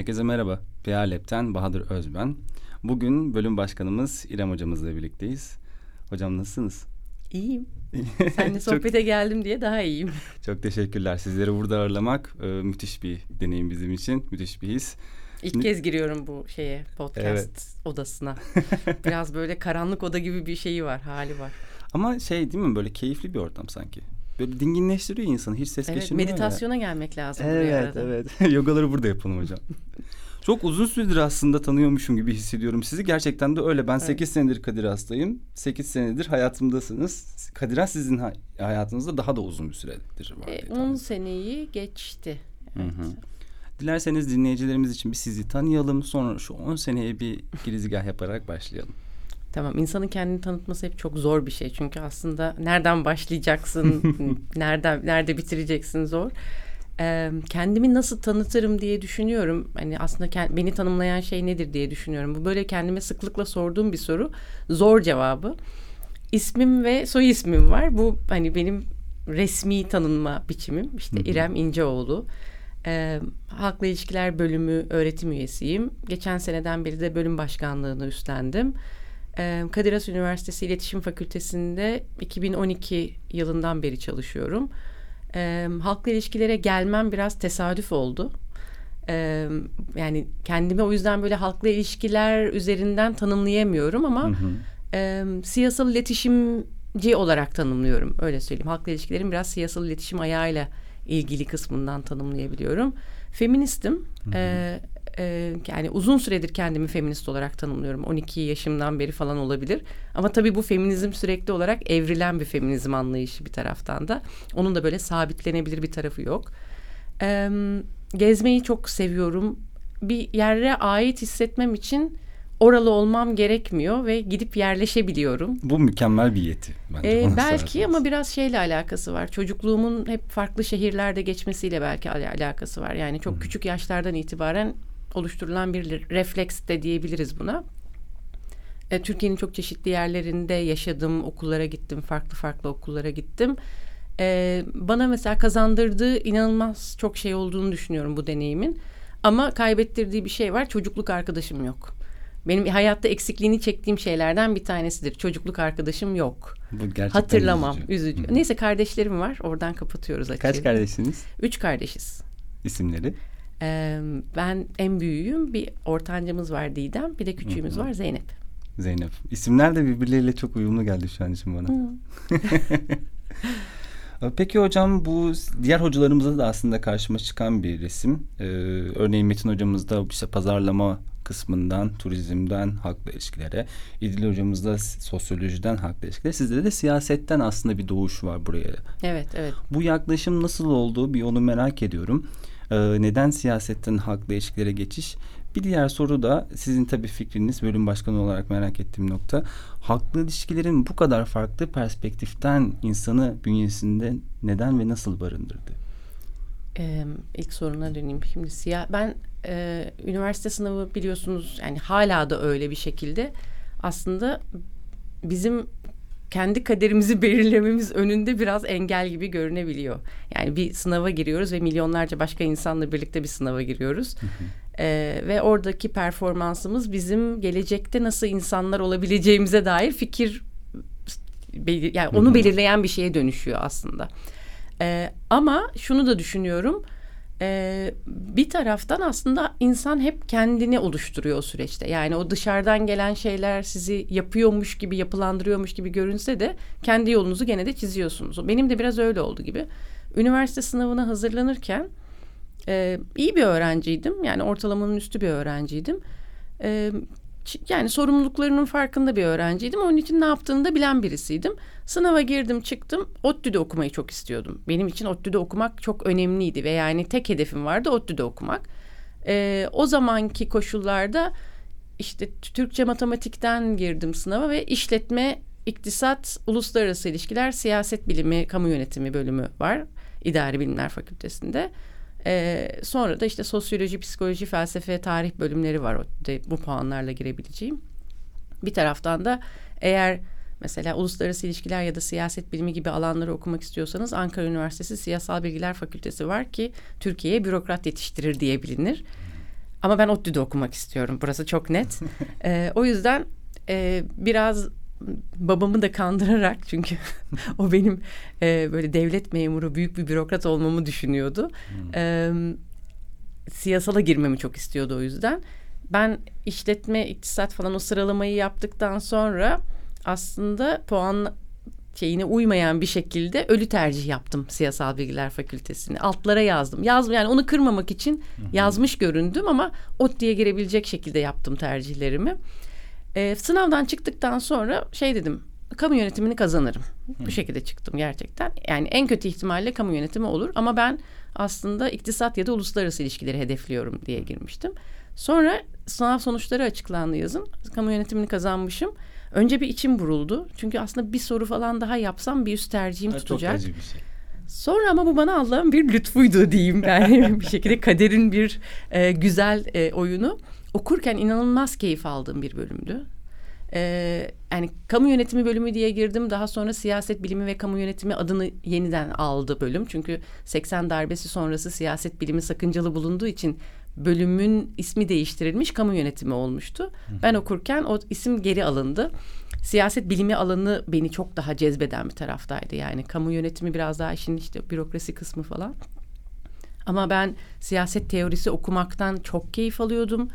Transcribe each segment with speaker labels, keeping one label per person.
Speaker 1: Herkese merhaba. PA Lab'ten Bahadır Özben. Bugün bölüm başkanımız İrem hocamızla birlikteyiz. Hocam nasılsınız?
Speaker 2: İyiyim. Seninle sohbete çok, geldim diye daha iyiyim.
Speaker 1: Çok teşekkürler. Sizleri burada ağırlamak e, müthiş bir deneyim bizim için. Müthiş bir his.
Speaker 2: İlk Şimdi, kez giriyorum bu şeye podcast evet. odasına. Biraz böyle karanlık oda gibi bir şeyi var, hali var.
Speaker 1: Ama şey değil mi böyle keyifli bir ortam sanki. Böyle dinginleştiriyor insanı. Hiç ses evet, geçirmiyor
Speaker 2: meditasyona
Speaker 1: ya.
Speaker 2: gelmek lazım
Speaker 1: evet,
Speaker 2: buraya arada.
Speaker 1: Evet, evet. Yogaları burada yapalım hocam. Çok uzun süredir aslında tanıyormuşum gibi hissediyorum sizi. Gerçekten de öyle. Ben evet. 8 senedir Kadir hastayım. 8 senedir hayatımdasınız. Kadir sizin hayatınızda daha da uzun bir süredir var.
Speaker 2: E, 10 seneyi geçti. Evet. Hı hı.
Speaker 1: Dilerseniz dinleyicilerimiz için bir sizi tanıyalım. Sonra şu 10 seneye bir girizgah yaparak başlayalım.
Speaker 2: Tamam insanın kendini tanıtması hep çok zor bir şey. Çünkü aslında nereden başlayacaksın, nereden nerede bitireceksin zor. Ee, kendimi nasıl tanıtırım diye düşünüyorum. Hani aslında beni tanımlayan şey nedir diye düşünüyorum. Bu böyle kendime sıklıkla sorduğum bir soru. Zor cevabı. İsmim ve soy ismim var. Bu hani benim resmi tanınma biçimim. İşte İrem İnceoğlu. Ee, Halkla İlişkiler Bölümü öğretim üyesiyim. Geçen seneden beri de bölüm başkanlığını üstlendim. Kadir Has Üniversitesi İletişim Fakültesi'nde 2012 yılından beri çalışıyorum. Halkla ilişkilere gelmem biraz tesadüf oldu. Yani kendimi o yüzden böyle halkla ilişkiler üzerinden tanımlayamıyorum ama hı hı. E, siyasal iletişimci olarak tanımlıyorum. Öyle söyleyeyim. Halkla ilişkilerin biraz siyasal iletişim ayağıyla ilgili kısmından tanımlayabiliyorum. Feministim. Hı hı. E, e, yani uzun süredir kendimi feminist olarak tanımlıyorum. 12 yaşımdan beri falan olabilir. Ama tabii bu feminizm sürekli olarak evrilen bir feminizm anlayışı bir taraftan da. Onun da böyle sabitlenebilir bir tarafı yok. E, gezmeyi çok seviyorum. Bir yere ait hissetmem için oralı olmam gerekmiyor ve gidip yerleşebiliyorum.
Speaker 1: Bu mükemmel bir yeti.
Speaker 2: Bence ee, belki ama biraz şeyle alakası var. Çocukluğumun hep farklı şehirlerde geçmesiyle belki alakası var. Yani çok hmm. küçük yaşlardan itibaren oluşturulan bir refleks de diyebiliriz buna. E, Türkiye'nin çok çeşitli yerlerinde yaşadım, okullara gittim, farklı farklı okullara gittim. E, bana mesela kazandırdığı inanılmaz çok şey olduğunu düşünüyorum bu deneyimin. Ama kaybettirdiği bir şey var, çocukluk arkadaşım yok. Benim hayatta eksikliğini çektiğim şeylerden bir tanesidir. Çocukluk arkadaşım yok. Bu gerçekten Hatırlamam, üzücü. üzücü. Hı. Neyse kardeşlerim var, oradan kapatıyoruz açığı.
Speaker 1: Kaç kardeşsiniz?
Speaker 2: Üç kardeşiz.
Speaker 1: İsimleri?
Speaker 2: Ee, ben en büyüğüm. Bir ortancamız var Didem. Bir de küçüğümüz Hı-hı. var Zeynep.
Speaker 1: Zeynep. İsimler de birbirleriyle çok uyumlu geldi şu an için bana. Peki hocam bu diğer hocalarımızda da aslında karşıma çıkan bir resim. Ee, örneğin Metin hocamız da işte pazarlama kısmından, turizmden halkla ilişkilere, İdil hocamız da sosyolojiden halkla ilişkilere, sizde de siyasetten aslında bir doğuş var buraya.
Speaker 2: Evet, evet.
Speaker 1: Bu yaklaşım nasıl oldu bir onu merak ediyorum. Ee, neden siyasetten halkla ilişkilere geçiş? Bir diğer soru da sizin tabii fikriniz bölüm başkanı olarak merak ettiğim nokta. Halkla ilişkilerin bu kadar farklı perspektiften insanı bünyesinde neden ve nasıl barındırdı?
Speaker 2: Ee, ilk soruna döneyim. Şimdi siyah ben e, üniversite sınavı biliyorsunuz yani hala da öyle bir şekilde aslında bizim kendi kaderimizi belirlememiz önünde biraz engel gibi görünebiliyor. Yani bir sınava giriyoruz ve milyonlarca başka insanla birlikte bir sınava giriyoruz. Ee, ve oradaki performansımız bizim gelecekte nasıl insanlar olabileceğimize dair fikir yani onu belirleyen bir şeye dönüşüyor aslında. Ee, ama şunu da düşünüyorum e, bir taraftan aslında insan hep kendini oluşturuyor o süreçte. Yani o dışarıdan gelen şeyler sizi yapıyormuş gibi, yapılandırıyormuş gibi görünse de kendi yolunuzu gene de çiziyorsunuz. Benim de biraz öyle oldu gibi. Üniversite sınavına hazırlanırken e, iyi bir öğrenciydim. Yani ortalamanın üstü bir öğrenciydim. E, yani sorumluluklarının farkında bir öğrenciydim. Onun için ne yaptığını da bilen birisiydim. Sınava girdim çıktım. ODTÜ'de okumayı çok istiyordum. Benim için ODTÜ'de okumak çok önemliydi ve yani tek hedefim vardı ODTÜ'de okumak. Ee, o zamanki koşullarda işte Türkçe matematikten girdim sınava ve işletme, iktisat, uluslararası ilişkiler, siyaset bilimi, kamu yönetimi bölümü var. İdari Bilimler Fakültesinde. Ee, sonra da işte sosyoloji, psikoloji, felsefe, tarih bölümleri var de, bu puanlarla girebileceğim. Bir taraftan da eğer mesela uluslararası ilişkiler ya da siyaset bilimi gibi alanları okumak istiyorsanız Ankara Üniversitesi Siyasal Bilgiler Fakültesi var ki Türkiye'ye bürokrat yetiştirir diye bilinir. Ama ben ODTÜ'de okumak istiyorum. Burası çok net. e, o yüzden e, biraz babamı da kandırarak çünkü o benim e, böyle devlet memuru büyük bir bürokrat olmamı düşünüyordu. Hmm. E, siyasala girmemi çok istiyordu o yüzden. Ben işletme, iktisat falan o sıralamayı yaptıktan sonra aslında puan şeyine uymayan bir şekilde ölü tercih yaptım siyasal bilgiler fakültesini. Altlara yazdım. Yazdım yani onu kırmamak için yazmış göründüm ama ot diye girebilecek şekilde yaptım tercihlerimi. Ee, sınavdan çıktıktan sonra şey dedim kamu yönetimini kazanırım. Bu şekilde çıktım gerçekten. Yani en kötü ihtimalle kamu yönetimi olur ama ben aslında iktisat ya da uluslararası ilişkileri hedefliyorum diye girmiştim. Sonra sınav sonuçları açıklandı yazın. Kamu yönetimini kazanmışım. Önce bir içim buruldu. Çünkü aslında bir soru falan daha yapsam bir üst tercihim
Speaker 1: evet,
Speaker 2: tutacak.
Speaker 1: Çok bir şey.
Speaker 2: Sonra ama bu bana Allah'ın bir lütfuydu diyeyim yani bir şekilde kaderin bir e, güzel e, oyunu. Okurken inanılmaz keyif aldığım bir bölümdü. Ee, yani kamu yönetimi bölümü diye girdim. Daha sonra siyaset bilimi ve kamu yönetimi adını yeniden aldı bölüm. Çünkü 80 darbesi sonrası siyaset bilimi sakıncalı bulunduğu için bölümün ismi değiştirilmiş kamu yönetimi olmuştu. Ben okurken o isim geri alındı. Siyaset bilimi alanı beni çok daha cezbeden bir taraftaydı. Yani kamu yönetimi biraz daha işin işte bürokrasi kısmı falan. Ama ben siyaset teorisi okumaktan çok keyif alıyordum.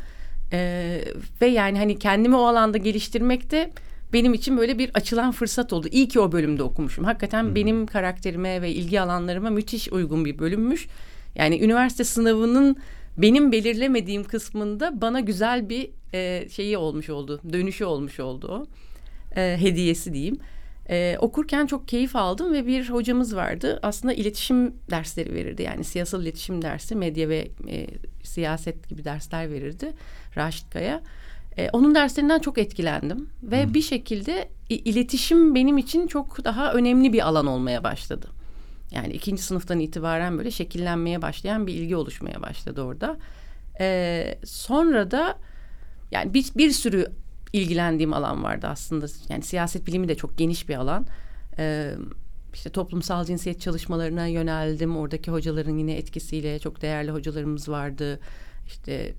Speaker 2: Ee, ve yani hani kendimi o alanda geliştirmekte benim için böyle bir açılan fırsat oldu. İyi ki o bölümde okumuşum. Hakikaten hmm. benim karakterime ve ilgi alanlarıma müthiş uygun bir bölümmüş. Yani üniversite sınavının benim belirlemediğim kısmında bana güzel bir e, şeyi olmuş oldu. Dönüşü olmuş oldu o. E, hediyesi diyeyim. E, okurken çok keyif aldım ve bir hocamız vardı. Aslında iletişim dersleri verirdi. Yani siyasal iletişim dersi, medya ve e, siyaset gibi dersler verirdi. Raşit Kaya. E, onun derslerinden çok etkilendim. Ve hmm. bir şekilde iletişim benim için çok daha önemli bir alan olmaya başladı. Yani ikinci sınıftan itibaren böyle şekillenmeye başlayan bir ilgi oluşmaya başladı orada. Ee, sonra da yani bir, bir sürü ilgilendiğim alan vardı aslında. Yani siyaset bilimi de çok geniş bir alan. Ee, işte toplumsal cinsiyet çalışmalarına yöneldim. Oradaki hocaların yine etkisiyle çok değerli hocalarımız vardı. İşte e,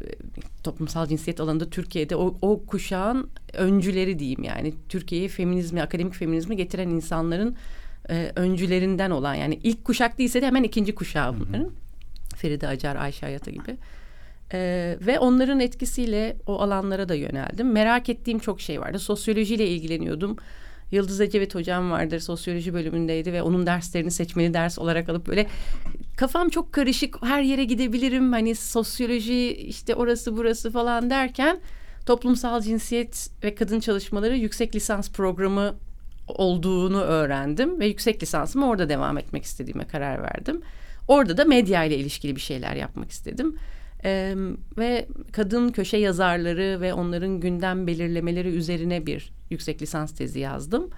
Speaker 2: toplumsal cinsiyet alanında Türkiye'de o, o kuşağın öncüleri diyeyim yani Türkiye'ye feminizmi, akademik feminizmi getiren insanların e, öncülerinden olan yani ilk kuşak değilse de hemen ikinci kuşağı bunların. Feride Acar, Ayşe Hayata gibi. Ee, ve onların etkisiyle o alanlara da yöneldim. Merak ettiğim çok şey vardı. Sosyolojiyle ilgileniyordum. Yıldız Ecevit hocam vardır sosyoloji bölümündeydi ve onun derslerini seçmeli ders olarak alıp böyle kafam çok karışık her yere gidebilirim hani sosyoloji işte orası burası falan derken toplumsal cinsiyet ve kadın çalışmaları yüksek lisans programı olduğunu öğrendim ve yüksek lisansımı orada devam etmek istediğime karar verdim. Orada da medya ile ilişkili bir şeyler yapmak istedim. Ee, ve kadın köşe yazarları ve onların gündem belirlemeleri üzerine bir yüksek lisans tezi yazdım.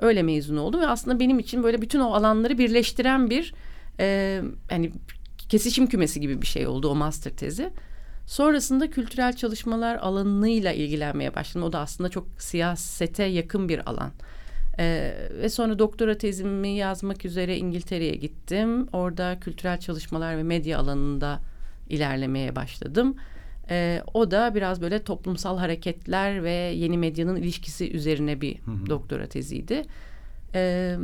Speaker 2: Öyle mezun oldum ve aslında benim için böyle bütün o alanları birleştiren bir e, hani kesişim kümesi gibi bir şey oldu o master tezi. Sonrasında kültürel çalışmalar alanıyla ilgilenmeye başladım. O da aslında çok siyasete yakın bir alan. Ee, ve sonra doktora tezimi yazmak üzere İngiltere'ye gittim. Orada kültürel çalışmalar ve medya alanında ilerlemeye başladım. Ee, o da biraz böyle toplumsal hareketler ve yeni medyanın ilişkisi üzerine bir hı hı. doktora teziydi. Ee,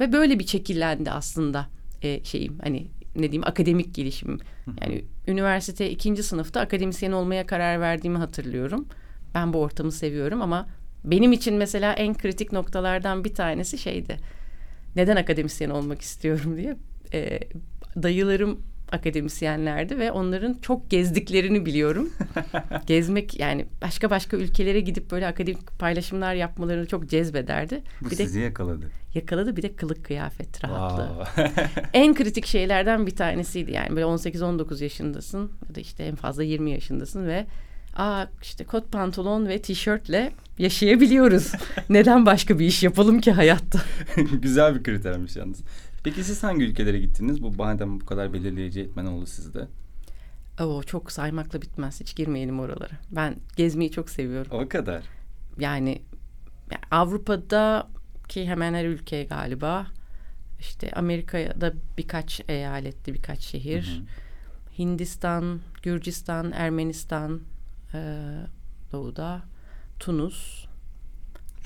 Speaker 2: ve böyle bir şekillendi aslında e, şeyim hani ne diyeyim akademik gelişimim. Yani üniversite ikinci sınıfta akademisyen olmaya karar verdiğimi hatırlıyorum. Ben bu ortamı seviyorum ama benim için mesela en kritik noktalardan bir tanesi şeydi. Neden akademisyen olmak istiyorum diye. E, dayılarım akademisyenlerdi ve onların çok gezdiklerini biliyorum. Gezmek yani başka başka ülkelere gidip böyle akademik paylaşımlar yapmalarını çok cezbederdi.
Speaker 1: Bu bir sizi
Speaker 2: de,
Speaker 1: yakaladı.
Speaker 2: Yakaladı bir de kılık kıyafet rahatlığı. En kritik şeylerden bir tanesiydi yani böyle 18-19 yaşındasın ya da işte en fazla 20 yaşındasın ve aa işte kot pantolon ve tişörtle yaşayabiliyoruz. Neden başka bir iş yapalım ki hayatta?
Speaker 1: Güzel bir kritermiş yalnız. Peki siz hangi ülkelere gittiniz? Bu madem bu kadar belirleyici etmen oldu sizde.
Speaker 2: Oo, çok saymakla bitmez. Hiç girmeyelim oralara. Ben gezmeyi çok seviyorum.
Speaker 1: O kadar.
Speaker 2: Yani, Avrupa'da ki hemen her ülke galiba. İşte Amerika'da birkaç eyaletti, birkaç şehir. Hı hı. Hindistan, Gürcistan, Ermenistan, e, doğuda, Tunus,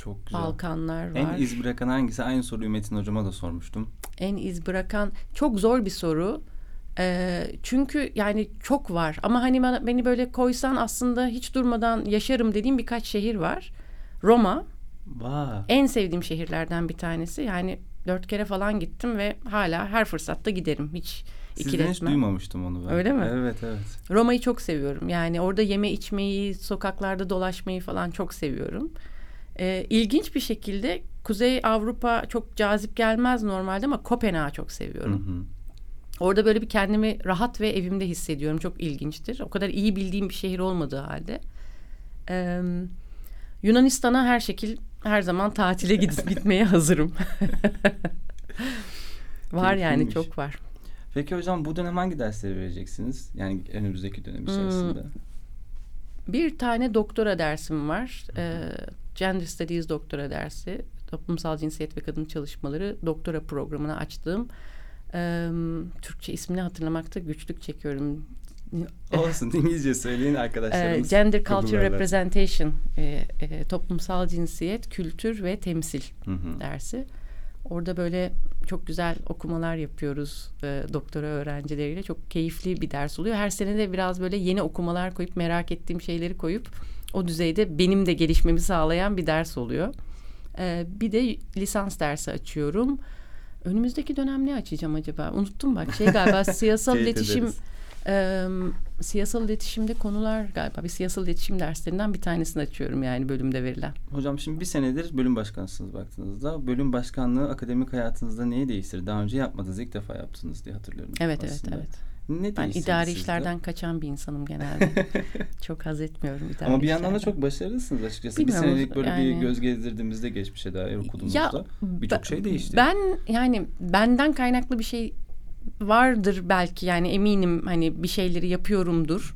Speaker 1: Çok güzel.
Speaker 2: Balkanlar var.
Speaker 1: En iz bırakan hangisi? Aynı soruyu Metin hocama da sormuştum.
Speaker 2: En iz bırakan çok zor bir soru. Ee, çünkü yani çok var ama hani bana, beni böyle koysan aslında hiç durmadan yaşarım dediğim birkaç şehir var. Roma
Speaker 1: Vay.
Speaker 2: en sevdiğim şehirlerden bir tanesi. Yani dört kere falan gittim ve hala her fırsatta giderim. Hiç
Speaker 1: Sizden hiç duymamıştım onu ben.
Speaker 2: Öyle mi?
Speaker 1: Evet evet.
Speaker 2: Roma'yı çok seviyorum. Yani orada yeme içmeyi, sokaklarda dolaşmayı falan çok seviyorum. Ee, ilginç bir şekilde Kuzey Avrupa çok cazip gelmez normalde ama Kopenhag'ı çok
Speaker 1: Hı
Speaker 2: seviyorum.
Speaker 1: hı.
Speaker 2: Orada böyle bir kendimi rahat ve evimde hissediyorum. Çok ilginçtir. O kadar iyi bildiğim bir şehir olmadığı halde. Ee, Yunanistan'a her şekil her zaman tatile gidip gitmeye hazırım. var yani çok var.
Speaker 1: Peki hocam bu dönem hangi dersleri vereceksiniz? Yani önümüzdeki dönem
Speaker 2: Hmm.
Speaker 1: içerisinde.
Speaker 2: Bir tane doktora dersim var. Ee, Gender Studies doktora dersi. Toplumsal cinsiyet ve kadın çalışmaları doktora programına açtığım. Ee, Türkçe ismini hatırlamakta güçlük çekiyorum.
Speaker 1: Olsun İngilizce söyleyin arkadaşlarımız.
Speaker 2: Gender Culture
Speaker 1: Google'larlar.
Speaker 2: Representation, e, e, toplumsal cinsiyet, kültür ve temsil
Speaker 1: Hı hı.
Speaker 2: dersi. Orada böyle çok güzel okumalar yapıyoruz e, doktora öğrencileriyle. Çok keyifli bir ders oluyor. Her sene de biraz böyle yeni okumalar koyup merak ettiğim şeyleri koyup o düzeyde benim de gelişmemi sağlayan bir ders oluyor. E, bir de lisans dersi açıyorum. Önümüzdeki dönem ne açacağım acaba? Unuttum bak. Şey galiba siyasal iletişim e, siyasal iletişimde konular galiba bir siyasal iletişim derslerinden bir tanesini açıyorum yani bölümde verilen.
Speaker 1: Hocam şimdi bir senedir bölüm başkanısınız baktığınızda. Bölüm başkanlığı akademik hayatınızda neyi değiştirdi? Daha önce yapmadınız. ilk defa yaptınız diye hatırlıyorum.
Speaker 2: Evet
Speaker 1: aslında.
Speaker 2: evet evet.
Speaker 1: Ne
Speaker 2: Ben idari
Speaker 1: sizde?
Speaker 2: işlerden kaçan bir insanım genelde. çok haz etmiyorum idari
Speaker 1: Ama bir yandan da çok başarılısınız açıkçası.
Speaker 2: Bilmiyorum,
Speaker 1: bir senelik böyle bir
Speaker 2: yani-
Speaker 1: göz gezdirdiğimizde geçmişe dair okuduğumuzda birçok şey değişti.
Speaker 2: Ben yani benden kaynaklı bir şey vardır belki yani eminim hani bir şeyleri yapıyorumdur.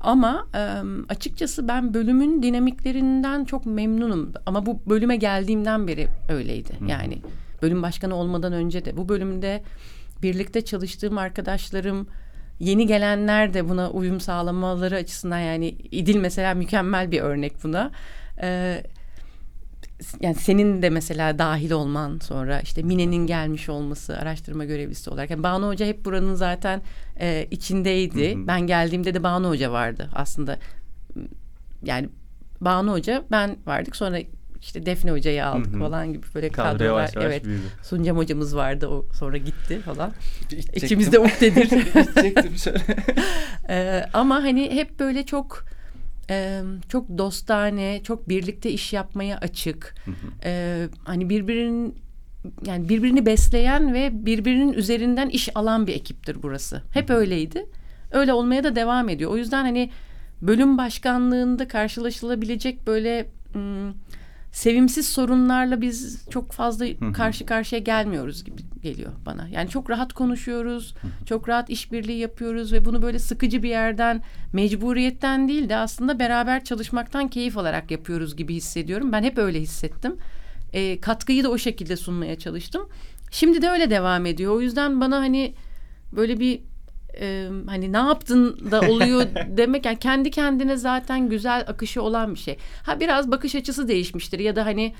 Speaker 2: Ama e, açıkçası ben bölümün dinamiklerinden çok memnunum. Ama bu bölüme geldiğimden beri öyleydi. Yani bölüm başkanı olmadan önce de bu bölümde birlikte çalıştığım arkadaşlarım yeni gelenler de buna uyum sağlamaları açısından yani İdil mesela mükemmel bir örnek buna. Ee, yani senin de mesela dahil olman sonra işte Mine'nin gelmiş olması araştırma görevlisi olarak. Yani Banu Hoca hep buranın zaten e, içindeydi.
Speaker 1: Hı hı.
Speaker 2: Ben geldiğimde de Banu Hoca vardı aslında. Yani Banu Hoca ben vardık sonra işte Defne Hoca'yı aldık
Speaker 1: Hı hı.
Speaker 2: falan gibi böyle
Speaker 1: Kadro
Speaker 2: kadrolar.
Speaker 1: yavaş yavaş
Speaker 2: evet.
Speaker 1: büyüdü.
Speaker 2: Suncam hocamız vardı o sonra gitti falan.
Speaker 1: İçecektim.
Speaker 2: İçimizde ukdedir.
Speaker 1: İçecektim şöyle.
Speaker 2: Ee, ama hani hep böyle çok e, çok dostane, çok birlikte iş yapmaya açık. Ee, hani birbirinin yani birbirini besleyen ve birbirinin üzerinden iş alan bir ekiptir burası. Hep öyleydi. Öyle olmaya da devam ediyor. O yüzden hani bölüm başkanlığında karşılaşılabilecek böyle ım, sevimsiz sorunlarla biz çok fazla karşı karşıya gelmiyoruz gibi geliyor bana. Yani çok rahat konuşuyoruz, çok rahat işbirliği yapıyoruz ve bunu böyle sıkıcı bir yerden, mecburiyetten değil de aslında beraber çalışmaktan keyif alarak yapıyoruz gibi hissediyorum. Ben hep öyle hissettim. E, katkıyı da o şekilde sunmaya çalıştım. Şimdi de öyle devam ediyor. O yüzden bana hani böyle bir e, hani ne yaptın da oluyor demek yani kendi kendine zaten güzel akışı olan bir şey. Ha biraz bakış açısı değişmiştir ya da hani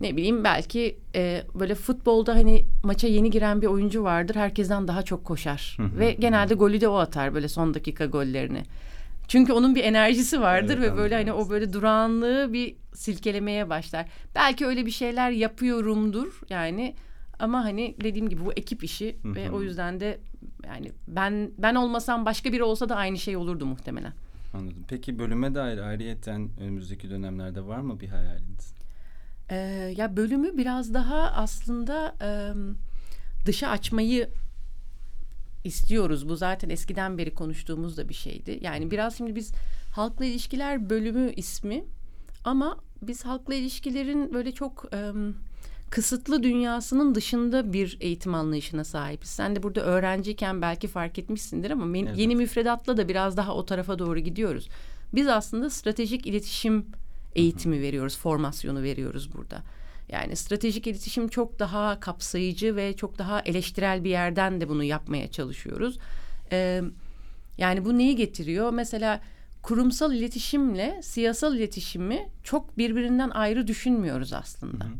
Speaker 2: ne bileyim belki e, böyle futbolda hani maça yeni giren bir oyuncu vardır herkesten daha çok koşar ve genelde golü de o atar böyle son dakika gollerini. Çünkü onun bir enerjisi vardır
Speaker 1: Evet,
Speaker 2: ve böyle hani o böyle durağanlığı bir silkelemeye başlar. Belki öyle bir şeyler yapıyorumdur yani ama hani dediğim gibi bu ekip işi
Speaker 1: Hı
Speaker 2: ve o yüzden de yani ben ben olmasam başka biri olsa da aynı şey olurdu muhtemelen.
Speaker 1: Anladım. Peki bölüme dair ayrıyeten önümüzdeki dönemlerde var mı bir hayaliniz?
Speaker 2: Ee, ya bölümü biraz daha aslında e, dışa açmayı istiyoruz. Bu zaten eskiden beri konuştuğumuz da bir şeydi. Yani biraz şimdi biz halkla ilişkiler bölümü ismi ama biz halkla ilişkilerin böyle çok e, kısıtlı dünyasının dışında bir eğitim anlayışına sahibiz. Sen de burada öğrenciyken belki fark etmişsindir ama men-
Speaker 1: Evet.
Speaker 2: yeni müfredatla da biraz daha o tarafa doğru gidiyoruz. Biz aslında stratejik iletişim eğitimi veriyoruz, formasyonu veriyoruz burada. Yani stratejik iletişim çok daha kapsayıcı ve çok daha eleştirel bir yerden de bunu yapmaya çalışıyoruz. Ee, Yani bu neyi getiriyor? Mesela kurumsal iletişimle siyasal iletişimi çok birbirinden ayrı düşünmüyoruz aslında. Hı hı.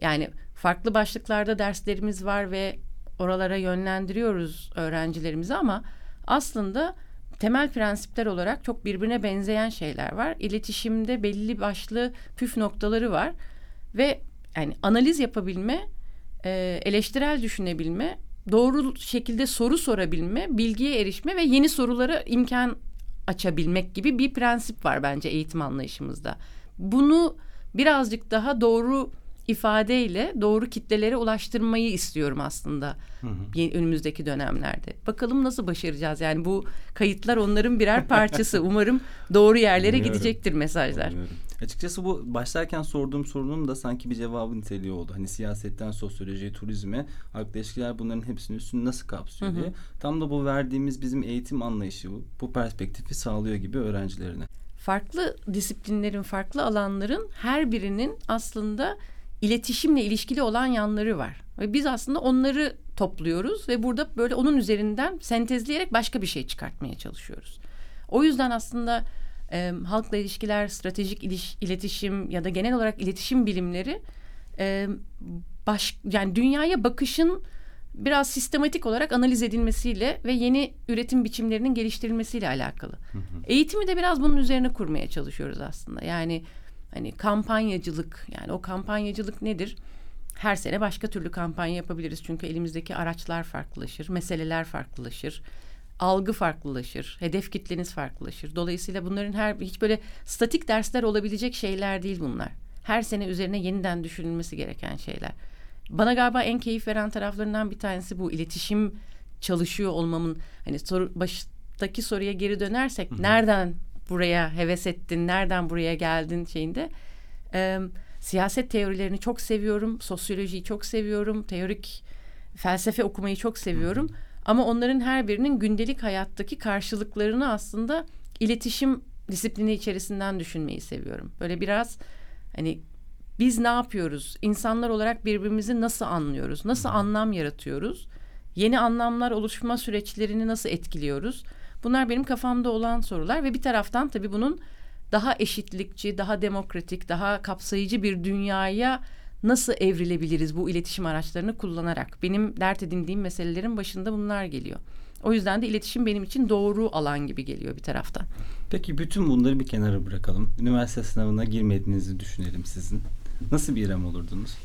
Speaker 2: Yani farklı başlıklarda derslerimiz var ve oralara yönlendiriyoruz öğrencilerimizi ama aslında temel prensipler olarak çok birbirine benzeyen şeyler var. İletişimde belli başlı püf noktaları var ve yani analiz yapabilme, e, eleştirel düşünebilme, doğru şekilde soru sorabilme, bilgiye erişme ve yeni sorulara imkan açabilmek gibi bir prensip var bence eğitim anlayışımızda. Bunu birazcık daha doğru ifadeyle doğru kitlelere ulaştırmayı istiyorum aslında hı hı. önümüzdeki dönemlerde. Bakalım nasıl başaracağız? Yani bu kayıtlar onların birer parçası. Umarım doğru yerlere Anlıyorum. gidecektir mesajlar. Anlıyorum.
Speaker 1: Açıkçası bu başlarken sorduğum sorunun da sanki bir cevabı niteliği oldu. Hani siyasetten sosyolojiye, turizme, halkla ilişkiler bunların hepsinin üstünü nasıl kapsıyor hı hı. diye. Tam da bu verdiğimiz bizim eğitim anlayışı bu, bu perspektifi sağlıyor gibi öğrencilerine.
Speaker 2: Farklı disiplinlerin, farklı alanların her birinin aslında iletişimle ilişkili olan yanları var. Ve biz aslında onları topluyoruz ve burada böyle onun üzerinden sentezleyerek başka bir şey çıkartmaya çalışıyoruz. O yüzden aslında e, halkla ilişkiler, stratejik iliş, iletişim ya da genel olarak iletişim bilimleri e, baş, yani dünyaya bakışın biraz sistematik olarak analiz edilmesiyle ve yeni üretim biçimlerinin geliştirilmesiyle alakalı. Hı hı. Eğitimi de biraz bunun üzerine kurmaya çalışıyoruz aslında. Yani Hani kampanyacılık yani o kampanyacılık nedir? Her sene başka türlü kampanya yapabiliriz çünkü elimizdeki araçlar farklılaşır, meseleler farklılaşır, algı farklılaşır, hedef kitleniz farklılaşır. Dolayısıyla bunların her hiç böyle statik dersler olabilecek şeyler değil bunlar. Her sene üzerine yeniden düşünülmesi gereken şeyler. Bana galiba en keyif veren taraflarından bir tanesi bu iletişim çalışıyor olmamın hani soru baştaki soruya geri dönersek Hı-hı. nereden buraya heves ettin, nereden buraya geldin şeyinde. E, siyaset teorilerini çok seviyorum, sosyolojiyi çok seviyorum, teorik felsefe okumayı çok seviyorum. Ama onların her birinin gündelik hayattaki karşılıklarını aslında iletişim disiplini içerisinden düşünmeyi seviyorum. Böyle biraz hani biz ne yapıyoruz? İnsanlar olarak birbirimizi nasıl anlıyoruz? Nasıl anlam yaratıyoruz? Yeni anlamlar oluşma süreçlerini nasıl etkiliyoruz? Bunlar benim kafamda olan sorular ve bir taraftan tabii bunun daha eşitlikçi, daha demokratik, daha kapsayıcı bir dünyaya nasıl evrilebiliriz bu iletişim araçlarını kullanarak? Benim dert edindiğim meselelerin başında bunlar geliyor. O yüzden de iletişim benim için doğru alan gibi geliyor bir taraftan.
Speaker 1: Peki bütün bunları bir kenara bırakalım. Üniversite sınavına girmediğinizi düşünelim sizin. Nasıl bir İrem olurdunuz?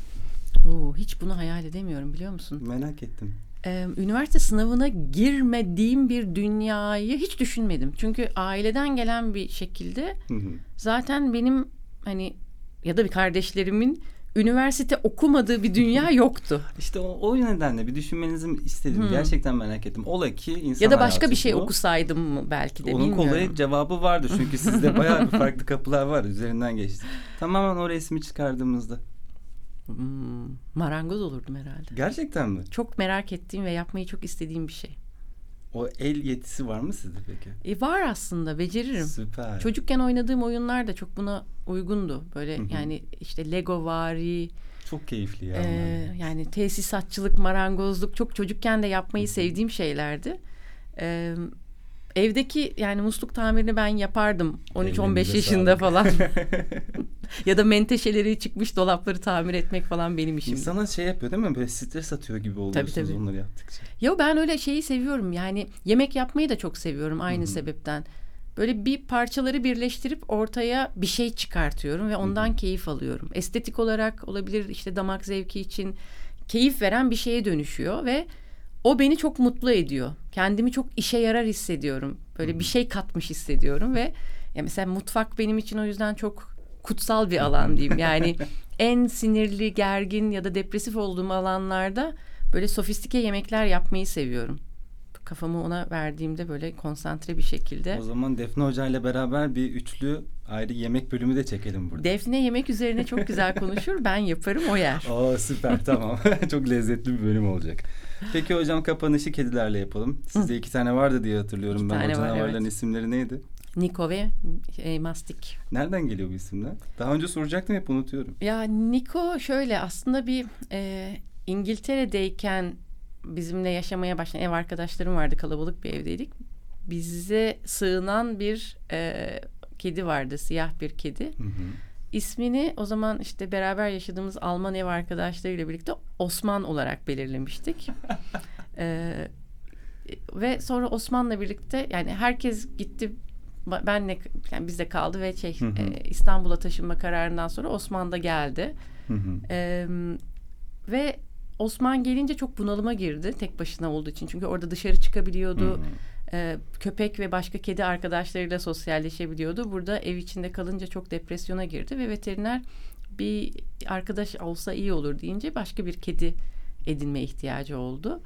Speaker 2: Oo, hiç bunu hayal edemiyorum biliyor musun?
Speaker 1: Merak ettim
Speaker 2: e, üniversite sınavına girmediğim bir dünyayı hiç düşünmedim. Çünkü aileden gelen bir şekilde zaten benim hani ya da bir kardeşlerimin üniversite okumadığı bir dünya yoktu.
Speaker 1: İşte o, o nedenle bir düşünmenizi istedim. Hmm. Gerçekten merak ettim. Ola ki insan
Speaker 2: Ya da başka bir şey bu. okusaydım mı belki de
Speaker 1: Onun
Speaker 2: bilmiyorum.
Speaker 1: kolay cevabı vardı. Çünkü sizde bayağı bir farklı kapılar var. Üzerinden geçti. Tamamen o resmi çıkardığımızda.
Speaker 2: Hmm, marangoz olurdum herhalde.
Speaker 1: Gerçekten mi?
Speaker 2: Çok merak ettiğim ve yapmayı çok istediğim bir şey.
Speaker 1: O el yetisi var mı sizde peki?
Speaker 2: E var aslında beceririm.
Speaker 1: Süper.
Speaker 2: Çocukken oynadığım oyunlar da çok buna uygundu. Böyle Hı-hı. yani işte Lego vari.
Speaker 1: Çok keyifli ya.
Speaker 2: E, yani tesisatçılık, marangozluk çok çocukken de yapmayı Hı-hı. sevdiğim şeylerdi. E, evdeki yani musluk tamirini ben yapardım 13-15 yaşında falan. ya da menteşeleri çıkmış dolapları tamir etmek falan benim işim.
Speaker 1: İnsana şey yapıyor değil mi? Böyle stres atıyor gibi oluyorsunuz tabii, tabii. onları yaptıkça.
Speaker 2: Yo ben öyle şeyi seviyorum. Yani yemek yapmayı da çok seviyorum aynı Hı-hı. sebepten. Böyle bir parçaları birleştirip ortaya bir şey çıkartıyorum ve ondan Hı-hı. keyif alıyorum. Estetik olarak olabilir işte damak zevki için keyif veren bir şeye dönüşüyor ve o beni çok mutlu ediyor. Kendimi çok işe yarar hissediyorum. Böyle bir şey katmış hissediyorum ve ya mesela mutfak benim için o yüzden çok kutsal bir alan diyeyim. Yani en sinirli, gergin ya da depresif olduğum alanlarda böyle sofistike yemekler yapmayı seviyorum. Kafamı ona verdiğimde böyle konsantre bir şekilde.
Speaker 1: O zaman Defne Hoca ile beraber bir üçlü ayrı yemek bölümü de çekelim burada.
Speaker 2: Defne yemek üzerine çok güzel konuşur. ben yaparım o yer.
Speaker 1: Oo süper tamam. çok lezzetli bir bölüm olacak. Peki hocam kapanışı kedilerle yapalım. Sizde iki tane vardı diye hatırlıyorum iki ben. O canavarların evet. isimleri neydi?
Speaker 2: Niko ve e, Mastik.
Speaker 1: Nereden geliyor bu isimler? Daha önce soracaktım hep unutuyorum.
Speaker 2: Ya Niko şöyle aslında bir e, İngiltere'deyken bizimle yaşamaya başlayan ev arkadaşlarım vardı kalabalık bir evdeydik. bize sığınan bir e, kedi vardı. Siyah bir kedi.
Speaker 1: Hı hı.
Speaker 2: İsmini o zaman işte beraber yaşadığımız Alman ev arkadaşlarıyla birlikte Osman olarak belirlemiştik. Ee, ve sonra Osman'la birlikte yani herkes gitti benle yani bizde kaldı ve şey
Speaker 1: Hı hı.
Speaker 2: e, İstanbul'a taşınma kararından sonra Osman da geldi.
Speaker 1: Hı hı.
Speaker 2: Ve Osman gelince çok bunalıma girdi tek başına olduğu için. Çünkü orada dışarı çıkabiliyordu.
Speaker 1: Hı hı.
Speaker 2: Ee, köpek ve başka kedi arkadaşlarıyla sosyalleşebiliyordu. Burada ev içinde kalınca çok depresyona girdi ve veteriner bir arkadaş olsa iyi olur deyince başka bir kedi edinme ihtiyacı oldu.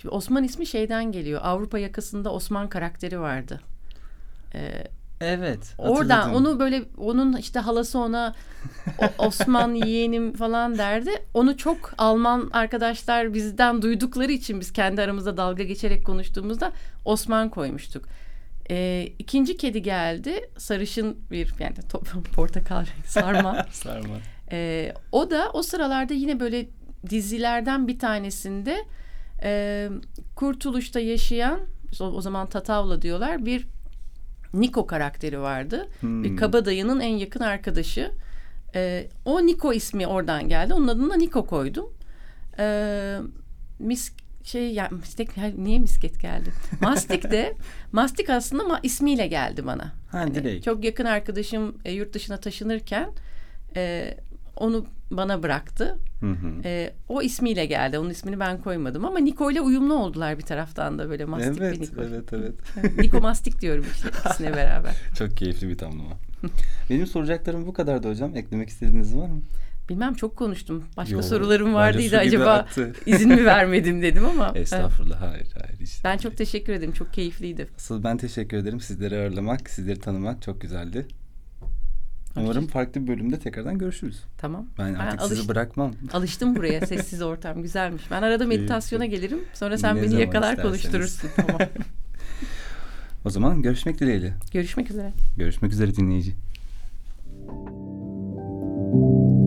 Speaker 2: Şimdi Osman ismi şeyden geliyor. Avrupa yakasında Osman karakteri vardı. Ee,
Speaker 1: Evet.
Speaker 2: Oradan
Speaker 1: hatırladım.
Speaker 2: onu böyle onun işte halası ona "O- Osman yeğenim falan derdi. Onu çok Alman arkadaşlar bizden duydukları için biz kendi aramızda dalga geçerek konuştuğumuzda Osman koymuştuk. Ee, ikinci kedi geldi. Sarışın bir yani top, portakal rengi sarma.
Speaker 1: Sarma.
Speaker 2: Ee, o da o sıralarda yine böyle dizilerden bir tanesinde e, Kurtuluş'ta yaşayan o, o zaman Tatavla diyorlar bir Niko karakteri vardı.
Speaker 1: Hmm.
Speaker 2: Bir kabadayının en yakın arkadaşı. Ee, o Niko ismi oradan geldi. Onun adını da Niko koydum. Ee, mis şey ya mistik niye misket geldi? Mastik de Mastik aslında ama ismiyle geldi bana.
Speaker 1: Ha direkt.
Speaker 2: Çok yakın arkadaşım e, yurt dışına taşınırken e, onu bana bıraktı.
Speaker 1: Hı hı.
Speaker 2: E, o ismiyle geldi. Onun ismini ben koymadım ama Niko ile uyumlu oldular bir taraftan da böyle Mastik ve
Speaker 1: Evet,
Speaker 2: Niko.
Speaker 1: evet, evet.
Speaker 2: Niko Mastik diyorum işte ikisine beraber.
Speaker 1: Çok keyifli bir tamlama. Benim soracaklarım bu kadardı hocam. Eklemek istediğiniz var mı?
Speaker 2: Bilmem çok konuştum. Başka
Speaker 1: Yo,
Speaker 2: sorularım vardıydı acaba
Speaker 1: aktı.
Speaker 2: izin mi vermedim dedim ama.
Speaker 1: Estağfurullah. Hayır, hayır. Hiç
Speaker 2: Ben çok teşekkür ederim. Çok keyifliydi.
Speaker 1: Asıl ben teşekkür ederim. Sizleri ağırlamak, sizleri tanımak çok güzeldi. Umarım farklı bir bölümde tekrardan görüşürüz.
Speaker 2: Tamam.
Speaker 1: Ben artık ben
Speaker 2: alış...
Speaker 1: sizi bırakmam.
Speaker 2: Alıştım buraya. Sessiz ortam güzelmiş. Ben arada meditasyona gelirim. Sonra sen
Speaker 1: ne
Speaker 2: beni yakalar
Speaker 1: isterseniz.
Speaker 2: konuşturursun. Tamam.
Speaker 1: o zaman görüşmek dileğiyle.
Speaker 2: Görüşmek üzere.
Speaker 1: Görüşmek üzere dinleyici. Thank you